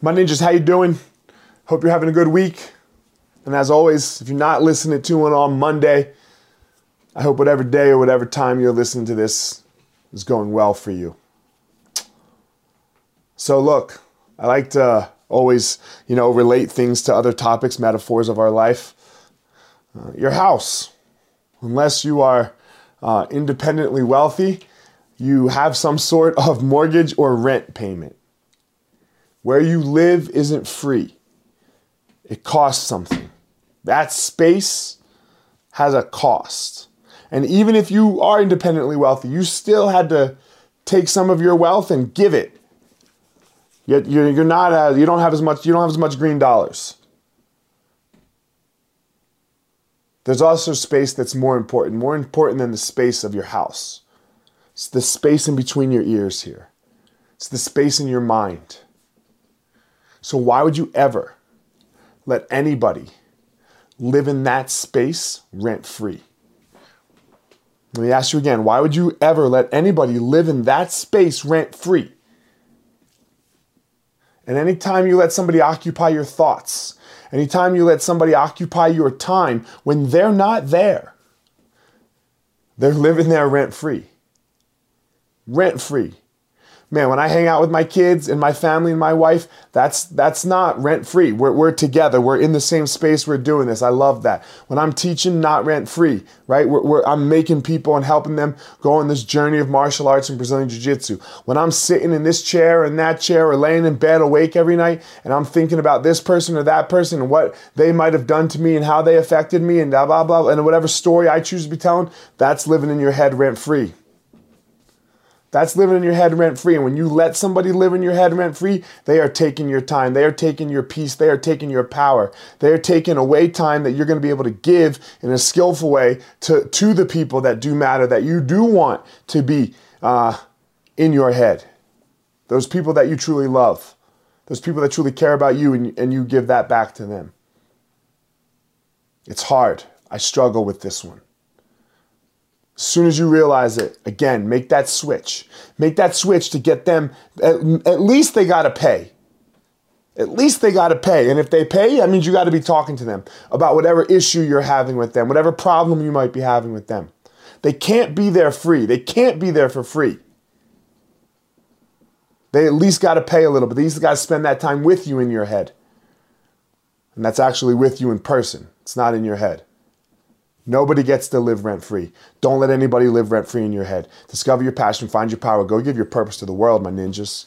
My ninjas, how you doing? Hope you're having a good week. And as always, if you're not listening to it on Monday, I hope whatever day or whatever time you're listening to this is going well for you. So look, I like to always, you know, relate things to other topics, metaphors of our life. Uh, your house, unless you are uh, independently wealthy, you have some sort of mortgage or rent payment. Where you live isn't free, it costs something. That space has a cost. And even if you are independently wealthy, you still had to take some of your wealth and give it. Yet you're, you're not as, you don't have as much you don't have as much green dollars. There's also space that's more important, more important than the space of your house. It's the space in between your ears here. It's the space in your mind. So why would you ever let anybody live in that space rent free? Let me ask you again why would you ever let anybody live in that space rent free? And anytime you let somebody occupy your thoughts, anytime you let somebody occupy your time when they're not there, they're living there rent free. Rent free man, when I hang out with my kids and my family and my wife, that's that's not rent free. We're, we're together. We're in the same space. We're doing this. I love that. When I'm teaching, not rent free, right? We're, we're, I'm making people and helping them go on this journey of martial arts and Brazilian Jiu Jitsu. When I'm sitting in this chair and that chair or laying in bed awake every night and I'm thinking about this person or that person and what they might have done to me and how they affected me and blah, blah, blah, and whatever story I choose to be telling, that's living in your head rent free. That's living in your head rent free. And when you let somebody live in your head rent free, they are taking your time. They are taking your peace. They are taking your power. They are taking away time that you're going to be able to give in a skillful way to, to the people that do matter, that you do want to be uh, in your head. Those people that you truly love. Those people that truly care about you and, and you give that back to them. It's hard. I struggle with this one. Soon as you realize it, again, make that switch. Make that switch to get them, at, at least they got to pay. At least they got to pay. And if they pay, that means you got to be talking to them about whatever issue you're having with them, whatever problem you might be having with them. They can't be there free. They can't be there for free. They at least got to pay a little bit. Got to spend that time with you in your head. And that's actually with you in person, it's not in your head. Nobody gets to live rent free. Don't let anybody live rent free in your head. Discover your passion, find your power, go give your purpose to the world, my ninjas.